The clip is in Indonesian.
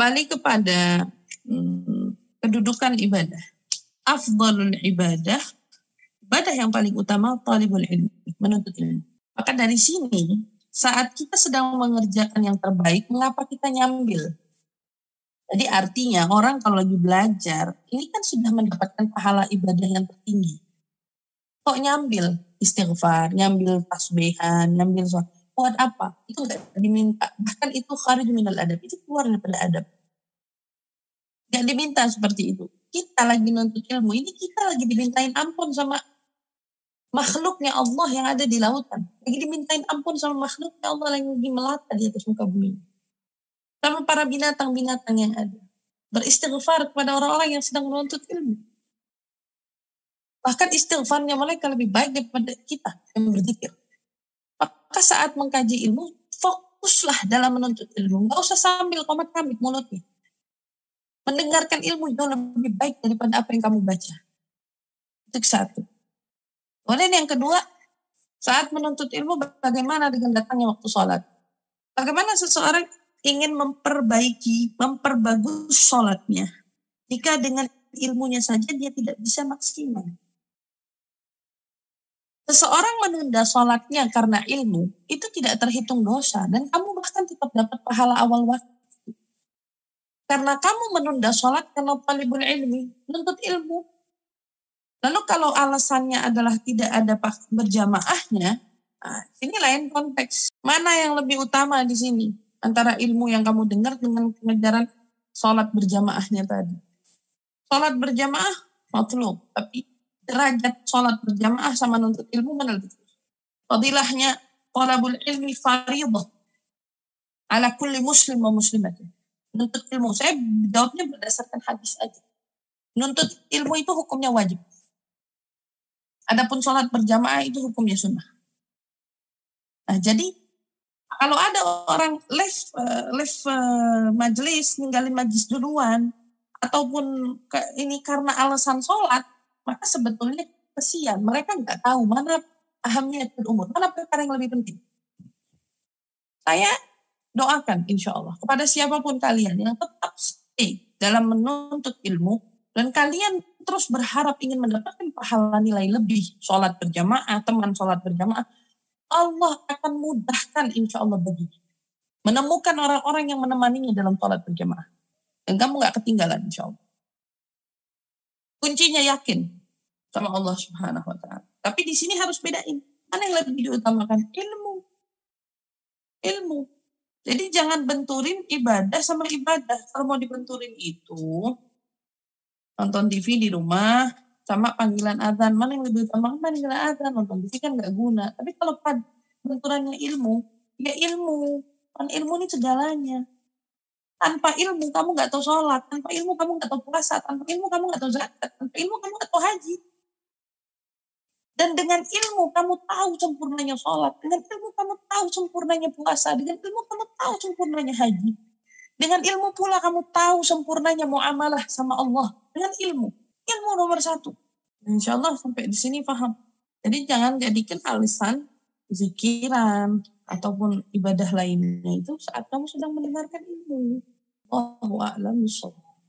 Kembali kepada hmm, kedudukan ibadah. Afdalul ibadah, ibadah yang paling utama talibul ilmi, menuntut ilmu. Maka dari sini, saat kita sedang mengerjakan yang terbaik, mengapa kita nyambil? Jadi artinya orang kalau lagi belajar, ini kan sudah mendapatkan pahala ibadah yang tertinggi. Kok nyambil istighfar, nyambil tasbihan, nyambil suatu buat apa? Itu nggak diminta. Bahkan itu kharij minal adab, itu keluar daripada adab. Nggak diminta seperti itu. Kita lagi nuntut ilmu, ini kita lagi dimintain ampun sama makhluknya Allah yang ada di lautan. Lagi dimintain ampun sama makhluknya Allah yang lagi melata di atas muka bumi sama para binatang-binatang yang ada. Beristighfar kepada orang-orang yang sedang menuntut ilmu. Bahkan istighfarnya mereka lebih baik daripada kita yang berzikir. Maka saat mengkaji ilmu, fokuslah dalam menuntut ilmu. Nggak usah sambil komat kamit mulutnya. Mendengarkan ilmu itu lebih baik daripada apa yang kamu baca. Itu satu. Kemudian yang kedua, saat menuntut ilmu bagaimana dengan datangnya waktu sholat. Bagaimana seseorang ingin memperbaiki, memperbagus sholatnya. Jika dengan ilmunya saja dia tidak bisa maksimal. Seseorang menunda sholatnya karena ilmu, itu tidak terhitung dosa. Dan kamu bahkan tetap dapat pahala awal waktu. Karena kamu menunda sholat karena talibul ilmi, menuntut ilmu. Lalu kalau alasannya adalah tidak ada berjamaahnya, nah, ini lain konteks. Mana yang lebih utama di sini? antara ilmu yang kamu dengar dengan pengejaran sholat berjamaahnya tadi. Sholat berjamaah, matlub. Tapi derajat sholat berjamaah sama nuntut ilmu mana lebih Fadilahnya ilmi faridah ala kulli muslim wa muslimatin. Nuntut ilmu, saya jawabnya berdasarkan hadis aja. Nuntut ilmu itu hukumnya wajib. Adapun sholat berjamaah itu hukumnya sunnah. Nah, jadi kalau ada orang live uh, live uh, majelis ninggalin majelis duluan ataupun ini karena alasan sholat maka sebetulnya kesian mereka nggak tahu mana ahamnya umur mana perkara yang lebih penting saya doakan insya Allah kepada siapa pun kalian yang tetap stay dalam menuntut ilmu dan kalian terus berharap ingin mendapatkan pahala nilai lebih sholat berjamaah teman sholat berjamaah Allah akan mudahkan insya Allah bagi menemukan orang-orang yang menemaninya dalam sholat berjamaah. Dan kamu gak ketinggalan insya Allah. Kuncinya yakin sama Allah subhanahu wa ta'ala. Tapi di sini harus bedain. Mana yang lebih diutamakan? Ilmu. Ilmu. Jadi jangan benturin ibadah sama ibadah. Kalau mau dibenturin itu, nonton TV di rumah, sama panggilan azan mana yang lebih utama panggilan azan nonton TV kan nggak guna tapi kalau pad benturannya ilmu ya ilmu kan ilmu ini segalanya tanpa ilmu kamu nggak tahu sholat tanpa ilmu kamu nggak tahu puasa tanpa ilmu kamu nggak tahu zakat tanpa ilmu kamu nggak tahu haji dan dengan ilmu kamu tahu sempurnanya sholat dengan ilmu kamu tahu sempurnanya puasa dengan ilmu kamu tahu sempurnanya haji dengan ilmu pula kamu tahu sempurnanya muamalah sama Allah dengan ilmu ilmu nomor satu. Insya Allah sampai di sini paham. Jadi jangan jadikan alasan zikiran ataupun ibadah lainnya itu saat kamu sedang mendengarkan ilmu. Allahu a'lam